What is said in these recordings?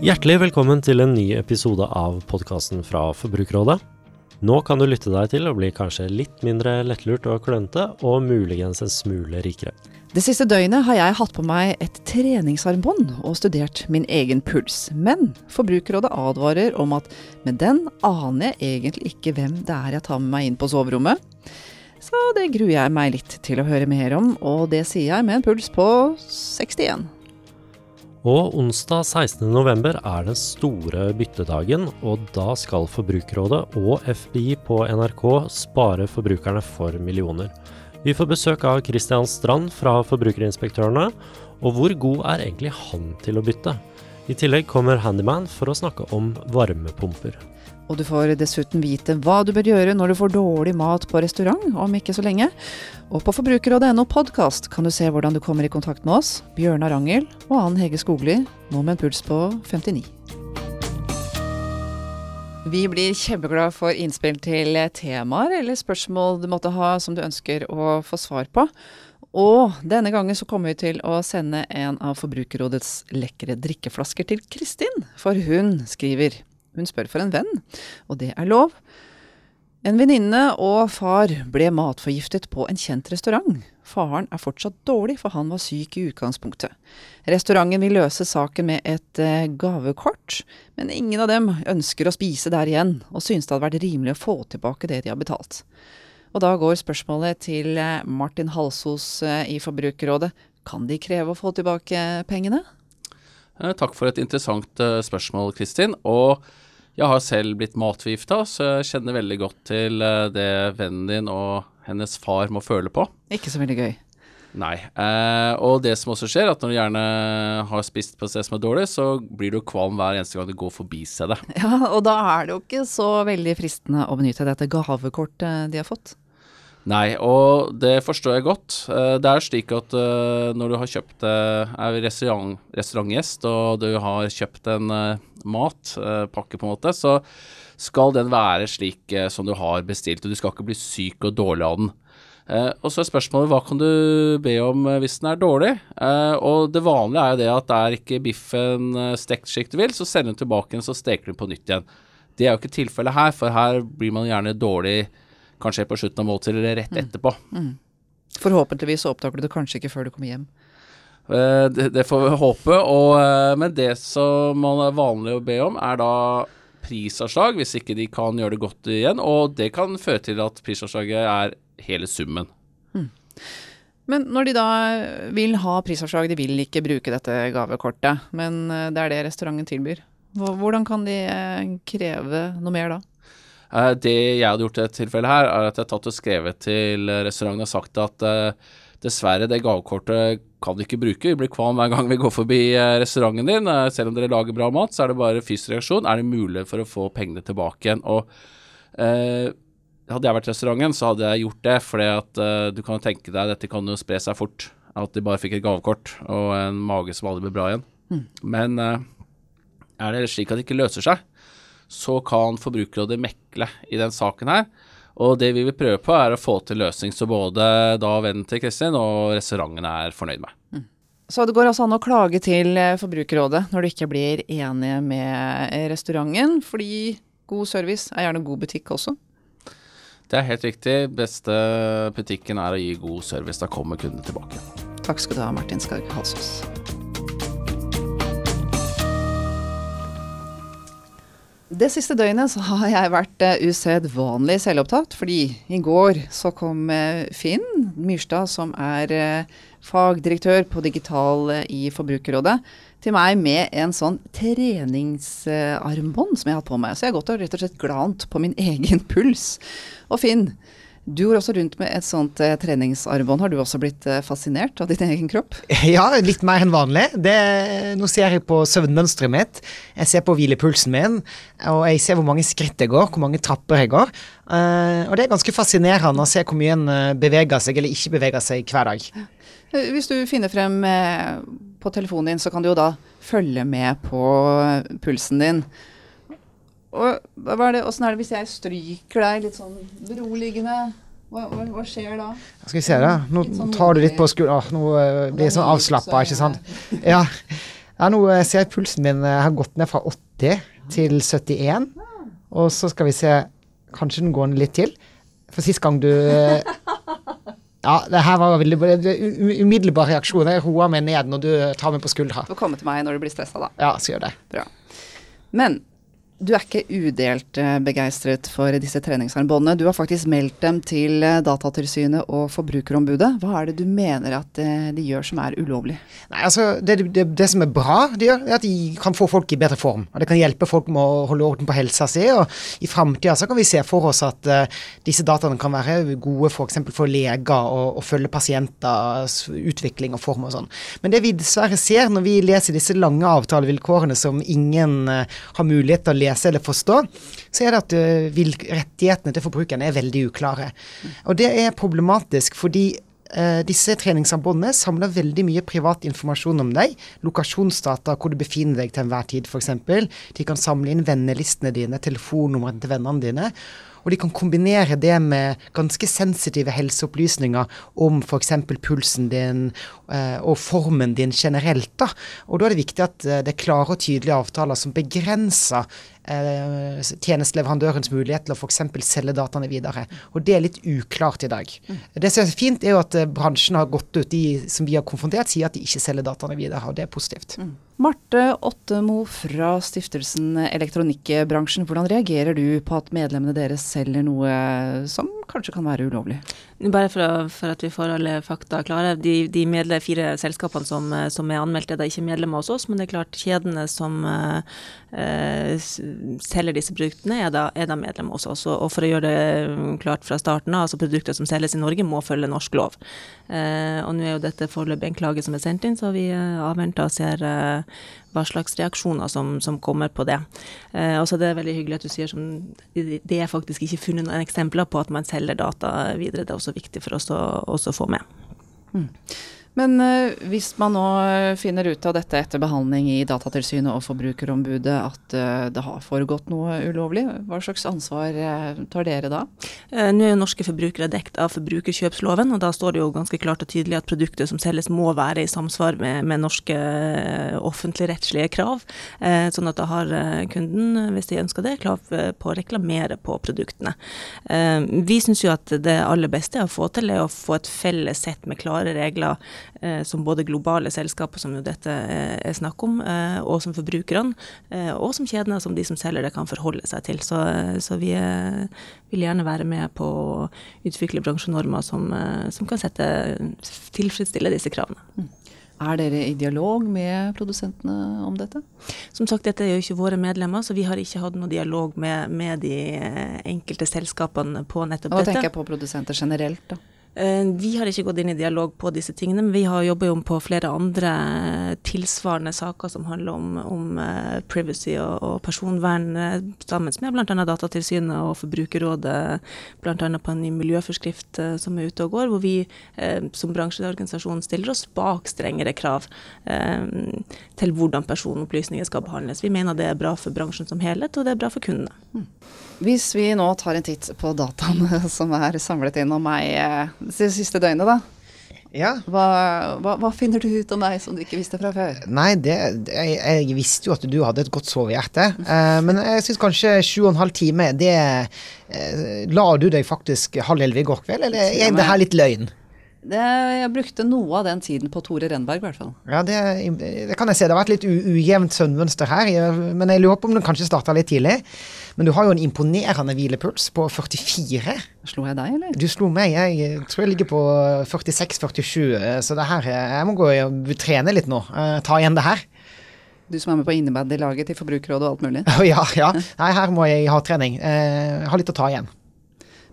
Hjertelig velkommen til en ny episode av podkasten fra Forbrukerrådet. Nå kan du lytte deg til å bli kanskje litt mindre lettlurt og klønete, og muligens en smule rikere. Det siste døgnet har jeg hatt på meg et treningsarmbånd og studert min egen puls. Men Forbrukerrådet advarer om at med den aner jeg egentlig ikke hvem det er jeg tar med meg inn på soverommet. Så det gruer jeg meg litt til å høre mer om, og det sier jeg med en puls på 61. Og onsdag 16.11 er den store byttedagen, og da skal Forbrukerrådet og FBI på NRK spare forbrukerne for millioner. Vi får besøk av Christian Strand fra Forbrukerinspektørene, og hvor god er egentlig han til å bytte? I tillegg kommer Handyman for å snakke om varmepumper. Og du får dessuten vite hva du bør gjøre når du får dårlig mat på restaurant om ikke så lenge. Og på forbrukerrådet.no podkast kan du se hvordan du kommer i kontakt med oss, Bjørnar Angel og Ann Hege Skogli, nå med en puls på 59. Vi blir kjempeglade for innspill til temaer eller spørsmål du måtte ha som du ønsker å få svar på. Og denne gangen så kommer vi til å sende en av Forbrukerrådets lekre drikkeflasker til Kristin, for hun skriver Hun spør for en venn, og det er lov. En venninne og far ble matforgiftet på en kjent restaurant. Faren er fortsatt dårlig, for han var syk i utgangspunktet. Restauranten vil løse saken med et eh, gavekort, men ingen av dem ønsker å spise der igjen, og synes det hadde vært rimelig å få tilbake det de har betalt. Og da går spørsmålet til eh, Martin Halsos eh, i Forbrukerrådet. Kan de kreve å få tilbake pengene? Takk for et interessant spørsmål, Kristin. Og jeg har selv blitt matforgifta, så jeg kjenner veldig godt til eh, det vennen din og hennes far må føle på. Ikke så veldig gøy. Nei. Eh, og det som også skjer, at når du gjerne har spist på et sted som er dårlig, så blir du kvalm hver eneste gang du går forbi stedet. Ja, og da er det jo ikke så veldig fristende å benytte dette gavekortet de har fått. Nei, og det forstår jeg godt. Eh, Det er slik at eh, når du har kjøpt eh, er restaurant, restaurantgjest, og du har kjøpt en matpakke, på en måte, så skal den være slik som du har bestilt, og du skal ikke bli syk og dårlig av den. Og så er spørsmålet hva kan du be om hvis den er dårlig? Og det vanlige er jo det at er ikke biffen stekt slik du vil, så sender du tilbake den, så steker du den på nytt igjen. Det er jo ikke tilfellet her, for her blir man gjerne dårlig kanskje på slutten av måltid eller rett etterpå. Forhåpentligvis så oppdager du det kanskje ikke før du kommer hjem. Eh, Det, det får vi håpe. Og, eh, men det som man er vanlig å be om, er da prisavslag, hvis ikke de kan gjøre det godt igjen. Og det kan føre til at prisavslaget er hele summen. Men når de da vil ha prisavslag, de vil ikke bruke dette gavekortet, men eh, det er det restauranten tilbyr. Hvordan kan de kreve noe mer da? Eh, Det jeg hadde gjort i dette tilfellet her, er at jeg tatt og skrevet til eh, restauranten og sagt at eh, dessverre, det gavekortet kan du ikke bruke. Vi blir kvalm hver gang vi går forbi restauranten din. Selv om dere lager bra mat, så er det bare fysisk reaksjon. Er det mulig for å få pengene tilbake igjen? Og eh, hadde jeg vært i restauranten, så hadde jeg gjort det, at eh, du kan jo tenke deg, dette kan jo spre seg fort. At de bare fikk et gavekort og en mage som aldri ble bra igjen. Men eh, er det slik at det ikke løser seg, så kan Forbrukerrådet mekle i den saken her. Og det vi vil prøve på, er å få til løsning så både da vennen til Kristin og restauranten er fornøyd med. Så det går altså an å klage til eh, Forbrukerrådet når du ikke blir enig med eh, restauranten, fordi god service er gjerne god butikk også. Det er helt riktig. Beste butikken er å gi god service. Da kommer kundene tilbake. Takk skal du ha, Martin Skarg Halsås. Det siste døgnet så har jeg vært eh, usedvanlig selvopptatt, fordi i går så kom eh, Finn Myrstad, som er eh, fagdirektør på digital i Forbrukerrådet, til meg med en sånn treningsarmbånd som jeg har hatt på meg. Så jeg har gått og rett og slett glant på min egen puls. Og Finn, du går også rundt med et sånt eh, treningsarmbånd. Har du også blitt eh, fascinert av din egen kropp? Ja, litt mer enn vanlig. Det, nå ser jeg på søvnmønsteret mitt, jeg ser på hvilepulsen min, og jeg ser hvor mange skritt jeg går, hvor mange trapper jeg går. Uh, og det er ganske fascinerende å se hvor mye en eh, beveger seg eller ikke beveger seg hver dag. Eh, Hvis du finner frem eh, på telefonen din, så kan du jo da følge med på pulsen din. Og hva er det, Åssen er det hvis jeg stryker deg litt sånn beroligende? Hva, hva, hva skjer da? Skal vi se, da. Nå sånn tar du litt på skulderen. Nå eh, blir jeg sånn avslappa, ikke sant. Ja. Ja, nå eh, ser jeg pulsen min eh, har gått ned fra 80 til 71. Og så skal vi se Kanskje den går ned litt til. For sist gang du Ja, det her var veldig umiddelbar reaksjon. Jeg roer meg ned når du tar meg på skuldra. Du får komme til meg når du blir stressa, da. Ja, så gjør det. Bra. Men du er ikke udelt eh, begeistret for disse treningsarmbåndene. Du har faktisk meldt dem til eh, Datatilsynet og Forbrukerombudet. Hva er det du mener at eh, de gjør som er ulovlig? Nei, altså, det, det, det som er bra, de gjør, er at de kan få folk i bedre form. Og det kan hjelpe folk med å holde orden på helsa si. Og i framtida så kan vi se for oss at uh, disse dataene kan være gode f.eks. For, for leger og følge pasienters utvikling og form og sånn. Men det vi dessverre ser når vi leser disse lange avtalevilkårene som ingen uh, har mulighet til å lese eller forstå, så er det at eh, rettighetene til forbrukerne er veldig uklare. Og det er problematisk fordi Uh, disse treningssambåndene samler veldig mye privat informasjon om deg. Lokasjonsdata, hvor du befinner deg til enhver tid, f.eks. De kan samle inn vennelistene dine, telefonnumrene til vennene dine. Og de kan kombinere det med ganske sensitive helseopplysninger om f.eks. pulsen din eh, og formen din generelt. da. Og da er det viktig at det er klare og tydelige avtaler som begrenser tjenesteleverandørens mulighet til å f.eks. selge dataene videre. Og det er litt uklart i dag. Det som er fint, er jo at eh, bransjen har gått ut, de som vi har konfrontert, sier at de ikke selger dataene videre, og det er positivt. Marte Ottemo fra stiftelsen Elektronikkbransjen, hvordan reagerer du på at medlemmene deres selger noe som kanskje kan være ulovlig? Bare for, å, for at vi får alle fakta klare. De, de medle, fire selskapene som, eh, som er anmeldt, er da ikke medlemmer hos oss, men det er klart kjedene som eh, eh, selger disse produktene, er da, er da medlemmer hos oss. Og, for å gjøre det mm, klart fra starten av, altså produkter som selges i Norge, må følge norsk lov. Eh, og nå er jo dette foreløpig en klage som er sendt inn, så vi eh, avventer og ser eh, hva slags reaksjoner som, som kommer på det. Eh, og så er det veldig hyggelig at du sier som Det det er faktisk ikke funnet noen eksempler på at man selger data videre. Det er også viktig for oss å også få med. Men eh, hvis man nå eh, finner ut av dette etter behandling i Datatilsynet og Forbrukerombudet at eh, det har foregått noe ulovlig, hva slags ansvar tar dere da? Nå er jo norske forbrukere dekt av forbrukerkjøpsloven, og da står det jo ganske klart og tydelig at produkter som selges må være i samsvar med, med norske offentligrettslige krav. Sånn at da har kunden, hvis de ønsker det, krav på å reklamere på produktene. Vi syns jo at det aller beste å få til er å få et felles sett med klare regler som både globale selskaper, som jo dette eh, er snakk om, eh, og som forbrukerne, eh, og som kjedene, som de som selger det, kan forholde seg til. Så, så vi eh, vil gjerne være med på å utvikle bransjenormer som, eh, som kan sette, tilfredsstille disse kravene. Er dere i dialog med produsentene om dette? Som sagt, dette er jo ikke våre medlemmer, så vi har ikke hatt noe dialog med, med de eh, enkelte selskapene på nettopp Og Hva dette. tenker jeg på produsenter generelt, da. Eh, Vi har ikke gått inn i dialog på disse tingene, men vi har jobber jo på flere andre tilsvarende saker som handler om, om eh, privacy og, og personvern, eh, sammen med bl.a. Datatilsynet og Forbrukerrådet, bl.a. på en ny miljøforskrift som er ute og går, hvor vi som bransjeorganisasjon stiller oss bak strengere krav til hvordan personopplysninger skal behandles. Vi mener det er bra for bransjen som helhet, og det er bra for kundene. Hvis vi nå tar en titt på dataene som er samlet inn om meg eh, det siste døgnet, da. Ja. Hva, hva, hva finner du ut om meg som du ikke visste fra før? Nei, det, det jeg, jeg visste jo at du hadde et godt sovehjerte. Eh, men jeg syns kanskje sju og en halv time, det eh, La du deg faktisk halv elleve i går kveld, eller er det her litt løgn? Det, jeg brukte noe av den tiden på Tore Renberg, i hvert fall. Ja, det, det kan jeg se. Det har vært litt ujevnt søvnmønster her, men jeg lurer på om den kanskje starta litt tidlig. Men du har jo en imponerende hvilepuls på 44. Slo jeg deg, eller? Du slo meg. Jeg tror jeg ligger på 46-47, eh, så det her Jeg må gå og trene litt nå. eh, Ta igjen det her. Du som er med på innebandylaget til Forbrukerrådet og alt mulig. Ja, ja. Nei, her må jeg ha trening. Eh, Jeg har litt å ta igjen.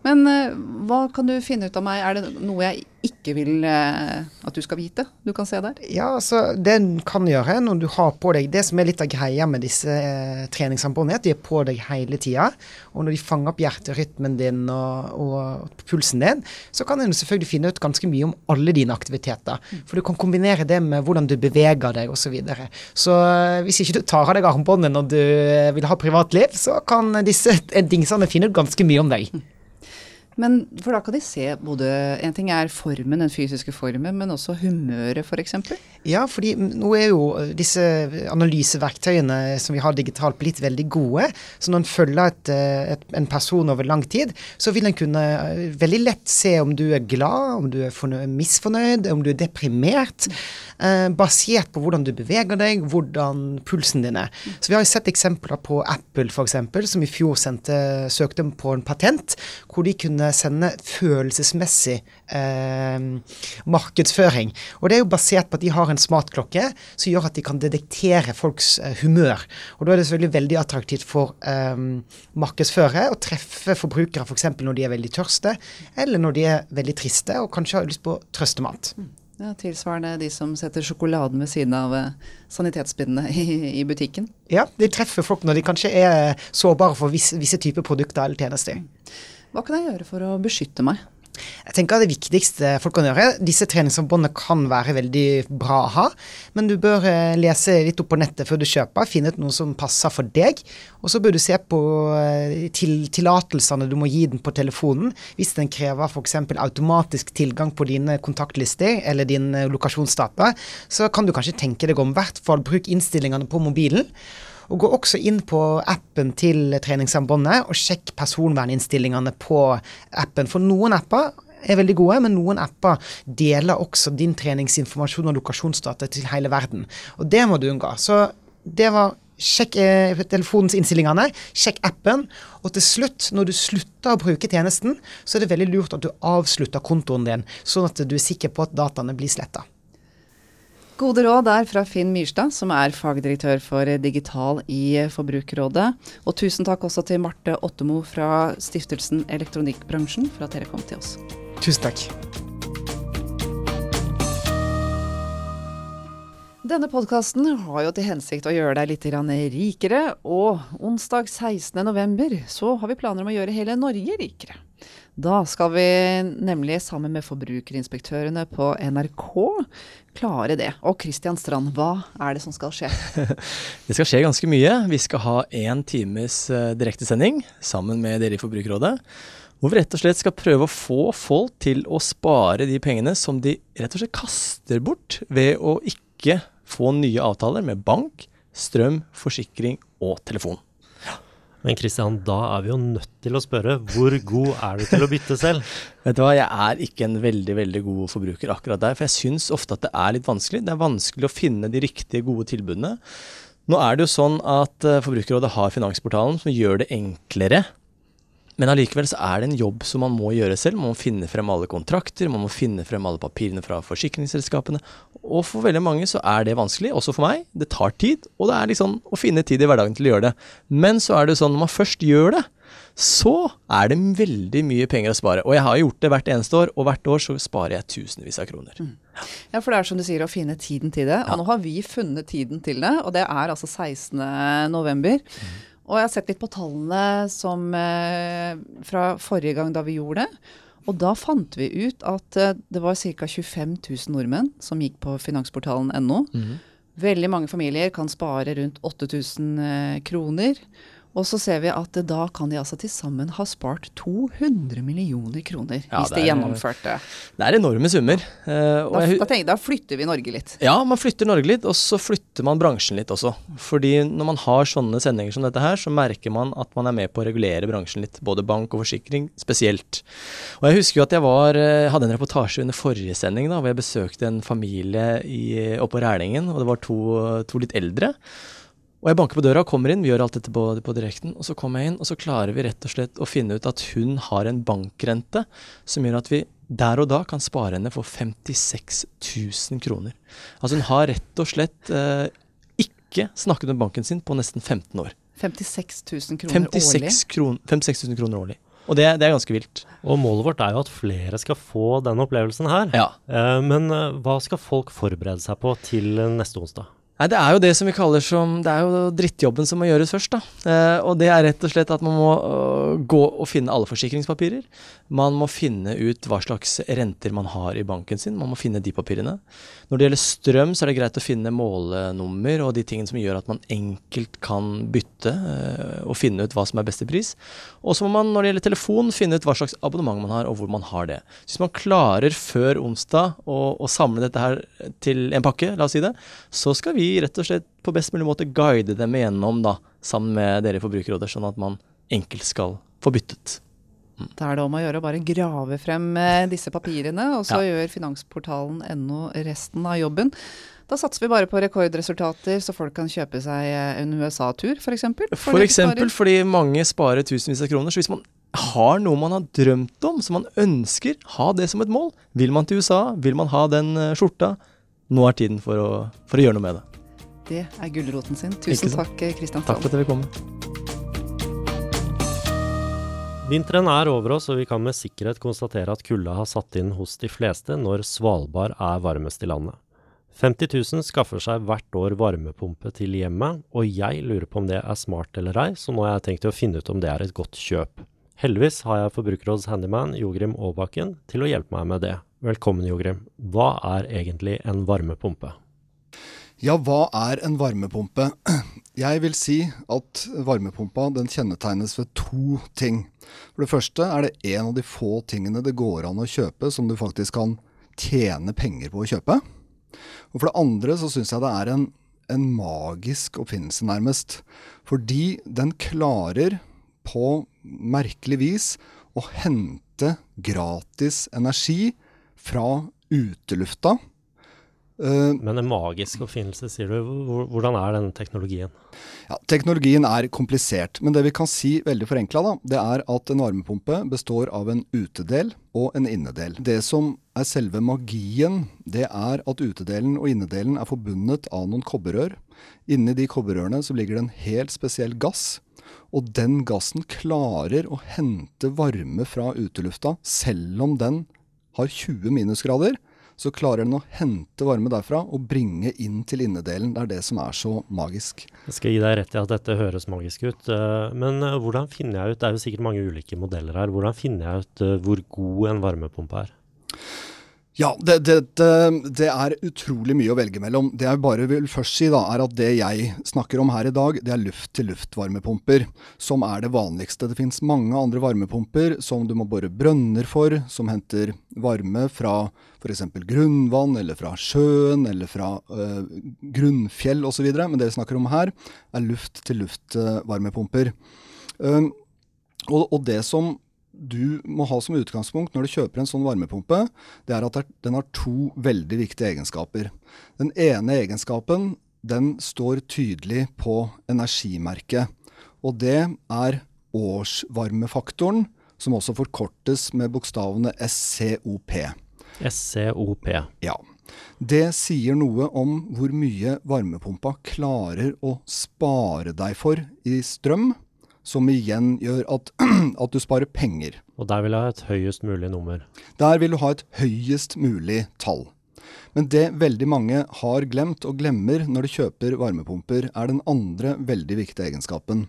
Men eh, hva kan du finne ut av meg? Er det noe jeg ikke vil eh, at du skal vite? Du kan se der. Ja, altså, det du kan gjøre når du har på deg Det som er litt av greia med disse eh, treningssambåndene, er at de er på deg hele tida. Og når de fanger opp hjerterytmen din og, og pulsen din, så kan en selvfølgelig finne ut ganske mye om alle dine aktiviteter. For du kan kombinere det med hvordan du beveger deg osv. Så, videre. så eh, hvis ikke du tar av deg armbåndet når du vil ha privatliv, så kan disse dingsene finne ut ganske mye om deg. Men for da kan de se både En ting er formen, den fysiske formen, men også humøret f.eks. For ja, fordi nå er jo disse analyseverktøyene som vi har digitalt, blitt veldig gode. Så når en følger et, et, en person over lang tid, så vil en kunne veldig lett se om du er glad, om du er misfornøyd, om du er deprimert. Eh, basert på hvordan du beveger deg, hvordan pulsen din er. Så vi har jo sett eksempler på Apple f.eks., som i fjor sendte, søkte på en patent, hvor de kunne sende følelsesmessig eh, markedsføring. Og det er jo basert på at de har en smartklokke som gjør at de kan detektere folks eh, humør. Og da er det selvfølgelig veldig attraktivt for eh, markedsføre å treffe forbrukere f.eks. For når de er veldig tørste, eller når de er veldig triste og kanskje har lyst på trøstemat. Ja, tilsvarende de som setter sjokoladen ved siden av uh, sanitetspinnene i, i, butikken. Ja, de treffer folk når de kanskje er sårbare for visse, visse typer produkter eller tjenester. Hva kan jeg gjøre for å beskytte meg? Jeg tenker Det viktigste folk kan gjøre Disse treningsforbåndene kan være veldig bra å ha, men du bør eh, lese litt opp på nettet før du kjøper. Finne ut noe som passer for deg. Og så bør du se på eh, tillatelsene du må gi den på telefonen. Hvis den krever f.eks. automatisk tilgang på dine kontaktlister eller din eh, lokasjonsdata, så kan du kanskje tenke deg om. Hvert fall bruk innstillingene på mobilen. Og gå også inn på appen til treningssambandet og sjekk personverninnstillingene på appen. For noen apper er veldig gode, men noen apper deler også din treningsinformasjon og lokasjonsdata til hele verden. Og det må du unngå. Så det var Sjekk eh, telefonens innstillingene, sjekk appen. Og til slutt, når du slutter å bruke tjenesten, så er det veldig lurt at du avslutter kontoen din, sånn at du er sikker på at dataene blir sletta. Gode råd der fra Finn Myrstad, som er fagdirektør for digital i Forbrukerrådet. Og tusen takk også til Marte Ottemo fra stiftelsen Elektronikkbransjen for at dere kom til oss. Tusen takk. Denne podkasten har jo til hensikt å gjøre deg litt rikere, og onsdag 16.11 så har vi planer om å gjøre hele Norge rikere. Da skal vi nemlig sammen med forbrukerinspektørene på NRK klare det. Og Kristian Strand, hva er det som skal skje? det skal skje ganske mye. Vi skal ha én times uh, direktesending sammen med dere i Forbrukerrådet. Hvor vi rett og slett skal prøve å få folk til å spare de pengene som de rett og slett kaster bort ved å ikke få nye avtaler med bank, strøm, forsikring og telefon. Men Kristian, da er vi jo nødt til å spørre, hvor god er du til å bytte selv? Vet du hva, jeg er ikke en veldig, veldig god forbruker akkurat der. For jeg syns ofte at det er litt vanskelig. Det er vanskelig å finne de riktige, gode tilbudene. Nå er det jo sånn at eh, Forbrukerrådet har Finansportalen som gjør det enklere men allikevel så er det en jobb som man må gjøre selv. Man må finne frem alle kontrakter, man må finne frem alle papirene fra forsikringsselskapene. Og for veldig mange så er det vanskelig, også for meg. Det tar tid, og det er liksom å finne tid i hverdagen til å gjøre det. Men så er det sånn, når man først gjør det, så er det veldig mye penger å spare. Og jeg har gjort det hvert eneste år, og hvert år så sparer jeg tusenvis av kroner. Mm. Ja, for det er som du sier, å finne tiden til det. Og ja. nå har vi funnet tiden til det, og det er altså 16. november. Mm. Og jeg har sett litt på tallene som, eh, fra forrige gang da vi gjorde det. Og da fant vi ut at eh, det var ca. 25 000 nordmenn som gikk på finansportalen.no. Mm. Veldig mange familier kan spare rundt 8000 eh, kroner. Og så ser vi at da kan de altså til sammen ha spart 200 millioner kroner ja, hvis de gjennomførte. Det er enorme summer. Uh, da, jeg, da, tenker, da, flytter vi Norge litt. Ja, man flytter Norge litt, og så flytter man bransjen litt også. Fordi når man har sånne sendinger som dette her, så merker man at man er med på å regulere bransjen litt. Både bank og forsikring spesielt. Og jeg husker jo at jeg var, eh, hadde en reportasje under forrige sending da, hvor jeg besøkte en familie i, oppe på Rælingen, og det var to, to litt eldre. Og jeg banker på døra, og kommer inn, vi gjør alt dette på, på, direkten. Og så kommer jeg inn, og så klarer vi rett og slett å finne ut at hun har en bankrente som gjør at vi der og da kan spare henne for 56 000 kroner. Altså hun har rett og slett eh, ikke snakket med banken sin på nesten 15 år. 56 000 kroner 56 årlig? Kron, 56 000 kroner årlig. Og det, det, er ganske vilt. Og målet vårt er jo at flere skal få den opplevelsen her. Ja. Eh, men eh, hva skal folk forberede seg på til neste onsdag? Nei, Det er jo det som vi kaller som Det er jo drittjobben som må gjøres først. da. Eh, og det er rett og slett at man må uh, gå og finne alle forsikringspapirer. Man må finne ut hva slags renter man har i banken sin. Man må finne de papirene. Når det gjelder strøm, så er det greit å finne målenummer og de tingene som gjør at man enkelt kan bytte uh, og finne ut hva som er beste pris. Og så må man når det gjelder telefon, finne ut hva slags abonnement man har og hvor man har det. Så hvis man klarer før onsdag å, å samle dette her til en pakke, la oss si det, så skal vi rett og slett på best mulig måte guide dem igjennom da, sammen med dere i Forbrukerrådet, sånn at man enkelt skal få byttet. Da er det om å gjøre å bare grave frem eh, disse papirene, og så Ja. gjør finansportalen.no resten av jobben. Da satser vi bare på rekordresultater, så folk kan kjøpe seg eh, en USA-tur, f.eks. For eksempel fordi mange sparer tusenvis av kroner. Så hvis man har noe man har drømt om, som man ønsker, ha det som et mål. Vil man til USA, vil man ha den eh, skjorta, nå er tiden for å, for å gjøre noe med det. Det er gulroten sin. Tusen takk, Kristian Takk for at jeg fikk komme. Vinteren er over oss, og vi kan med sikkerhet konstatere at kulda har satt inn hos de fleste når Svalbard er varmest i landet. 50 000 skaffer seg hvert år varmepumpe til hjemmet, og jeg lurer på om det er smart eller ei, så nå har jeg tenkt å finne ut om det er et godt kjøp. Heldigvis har jeg Forbrukerrådets handyman Jogrim Aabakken til å hjelpe meg med det. Velkommen, Jogrim. Hva er egentlig en varmepumpe? Ja, hva er en varmepumpe? Jeg vil si at varmepumpa kjennetegnes ved to ting. For det første er det en av de få tingene det går an å kjøpe som du faktisk kan tjene penger på å kjøpe. Og for det andre så syns jeg det er en, en magisk oppfinnelse, nærmest. Fordi den klarer på merkelig vis å hente gratis energi fra utelufta. Eh, Men en magisk oppfinnelse, sier du. Hvordan er denne teknologien? Ja, teknologien er komplisert, men det vi kan si veldig forenkla, det er at en varmepumpe består av en utedel og en innedel. Det som er selve magien, det er at utedelen og innedelen er forbundet av noen kobberrør. Inni de kobberrørene så ligger det en helt spesiell gass. Og den gassen klarer å hente varme fra utelufta, selv om den har 20 minusgrader så klarer den å hente varme derfra og bringe inn til innedelen. Det er det som er så magisk. Jeg skal gi deg rett i at dette høres magisk ut, eh, men eh, hvordan finner jeg ut, det er jo sikkert mange ulike modeller her, hvordan finner jeg ut eh, hvor god en varmepumpe er? Ja, det, det, det, er utrolig mye å velge mellom. Det jeg bare vil først si, da, er at det jeg snakker om her i dag, det er luft-til-luft-varmepumper, som er det vanligste. Det finnes mange andre varmepumper som du må bore brønner for, som henter varme fra f.eks. grunnvann, eller fra sjøen, eller fra øh, grunnfjell osv. Men det vi snakker om her, er luft-til-luft-varmepumper. Um, og, og det som du må ha som utgangspunkt når du kjøper en sånn varmepumpe, det er at den har to veldig viktige egenskaper. Den ene egenskapen den står tydelig på energimerket. Og det er årsvarmefaktoren, som også forkortes med bokstavene SCOP. SCOP. Ja. Det sier noe om hvor mye varmepumpa klarer å spare deg for i strøm, som igjen gjør at, at du sparer penger. Og der vil jeg ha et høyest mulig nummer. Der vil du ha et høyest mulig tall. Men det veldig mange har glemt og glemmer når de kjøper varmepumper, er den andre veldig viktige egenskapen.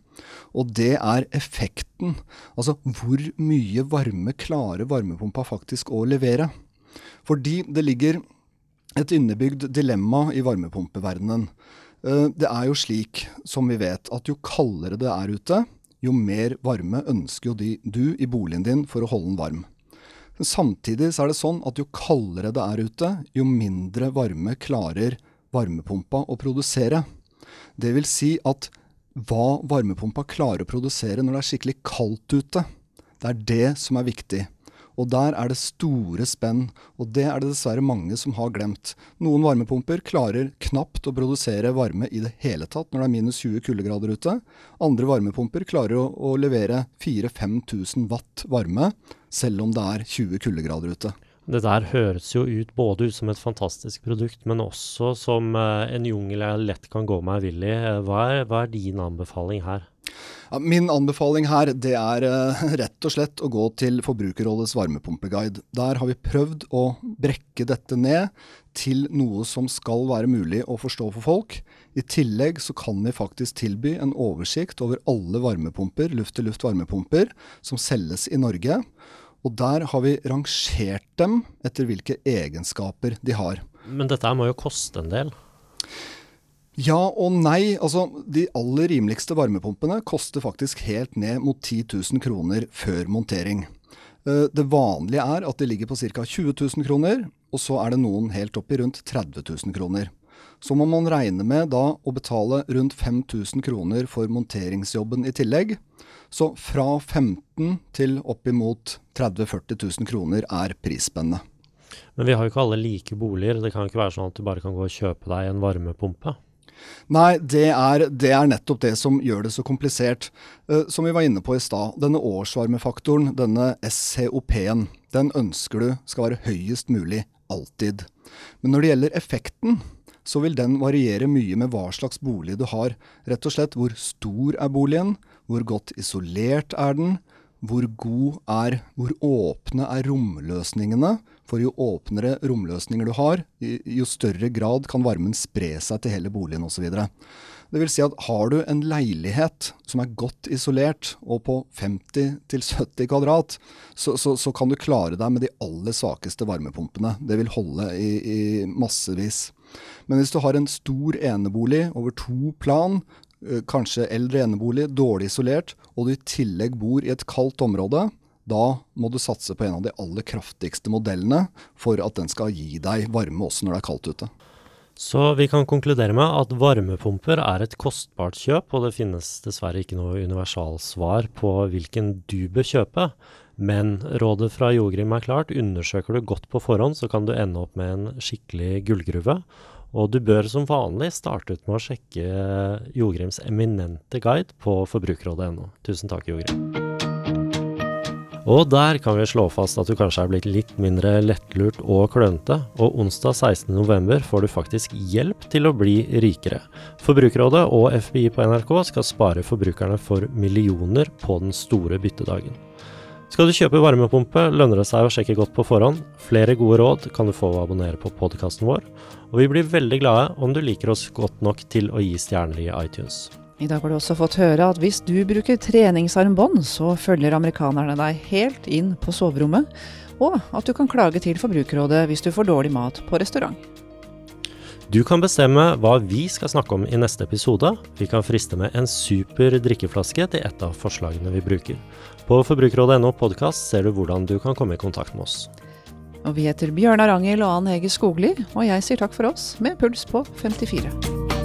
Og det er effekten. Altså hvor mye varme klarer varmepumpa faktisk å levere. Fordi det ligger et innebygd dilemma i varmepumpeverdenen. Eh, Det er jo slik, som vi vet, at jo kaldere det er ute, jo mer varme ønsker jo du i boligen din for å holde den varm. Samtidig så er det sånn at jo kaldere det er ute, jo mindre varme klarer varmepumpa å produsere. Det vil si at hva varmepumpa klarer å produsere når det er skikkelig kaldt ute, det er det som er viktig. Og der er det store spenn, og det er det dessverre mange som har glemt. Noen varmepumper klarer knapt å produsere varme i det hele tatt når det er minus 20 kuldegrader ute. Andre varmepumper klarer å, å levere 4000-5000 watt varme, selv om det er 20 kuldegrader ute. Det der høres jo ut både ut som et fantastisk produkt, men også som eh, en jungel jeg lett kan gå meg vill i. Eh, Hva hva er din anbefaling her? Ja, min anbefaling her det er uh, rett og slett å gå til Forbrukerrådets varmepumpeguide. Der har vi prøvd å brekke dette ned til noe som skal være mulig å forstå for folk. I tillegg så kan vi faktisk tilby en oversikt over alle varmepumper, luft-til-luft varmepumper, som selges i Norge. Og der har vi rangert dem etter hvilke egenskaper de har. Men dette må jo koste en del? Ja og nei. Altså, de aller rimeligste varmepumpene koster faktisk helt ned mot 10 000 kroner før montering. Eh, det vanlige er at de ligger på ca. 20 000 kroner, og så er det noen helt opp i rundt 30 000 kroner. Så må man regne med da å betale rundt 5000 kroner for monteringsjobben i tillegg. Så fra 15 til oppimot 30 000-40 000 kroner er prisspennet. Men vi har jo ikke alle like boliger. Det kan jo ikke være sånn at du bare kan gå og kjøpe deg en varmepumpe? Nei, det er, det er, nettopp det som gjør det så komplisert. Uh, som vi var inne på i stad, denne årsvarmefaktoren, denne SCOP-en, den ønsker du skal være høyest mulig alltid. Men når det gjelder effekten, så vil den variere mye med hva slags bolig du har. Rett og slett hvor stor er boligen, hvor godt isolert er den, hvor god er, hvor åpne er romløsningene. For jo åpnere romløsninger du har, jo større grad kan varmen spre seg til hele boligen osv. Det vil si at har du en leilighet som er godt isolert og på 50-70 kvadrat, så, så, så, kan du klare deg med de aller svakeste varmepumpene. Det vil holde i, i massevis. Men hvis du har en stor enebolig over to plan, kanskje eldre enebolig, dårlig isolert, og du i tillegg bor i et kaldt område, da må du satse på en av de aller kraftigste modellene for at den skal gi deg varme også når det er kaldt ute. Så vi kan konkludere med at varmepumper er et kostbart kjøp, og det finnes dessverre ikke noe universalsvar på hvilken du bør kjøpe. Men rådet fra Jogrim er klart, undersøker du godt på forhånd, så kan du ende opp med en skikkelig gullgruve. Og du bør som vanlig starte ut med å sjekke Jogrims eminente guide på forbrukerrådet.no. Tusen takk, Jogrim. Og der kan vi slå fast at du kanskje er blitt litt mindre lettlurt og klønete, og onsdag 16.11 får du faktisk hjelp til å bli rikere. Forbrukerrådet og FBI på NRK skal spare forbrukerne for millioner på den store byttedagen. Skal du kjøpe varmepumpe, lønner det seg å sjekke godt på forhånd. Flere gode råd kan du få å abonnere på podkasten vår, og vi blir veldig glade om du liker oss godt nok til å gi stjerner i iTunes. I dag har du også fått høre at hvis du bruker treningsarmbånd, så følger amerikanerne deg helt inn på soverommet, og at du kan klage til Forbrukerrådet hvis du får dårlig mat på restaurant. Du kan bestemme hva vi skal snakke om i neste episode. Vi kan friste med en super drikkeflaske til et av forslagene vi bruker. På forbrukerrådet.no podkast ser du hvordan du kan komme i kontakt med oss. Og vi heter Bjørnar Angel og Ann Hege Skogli, og jeg sier takk for oss med puls på 54.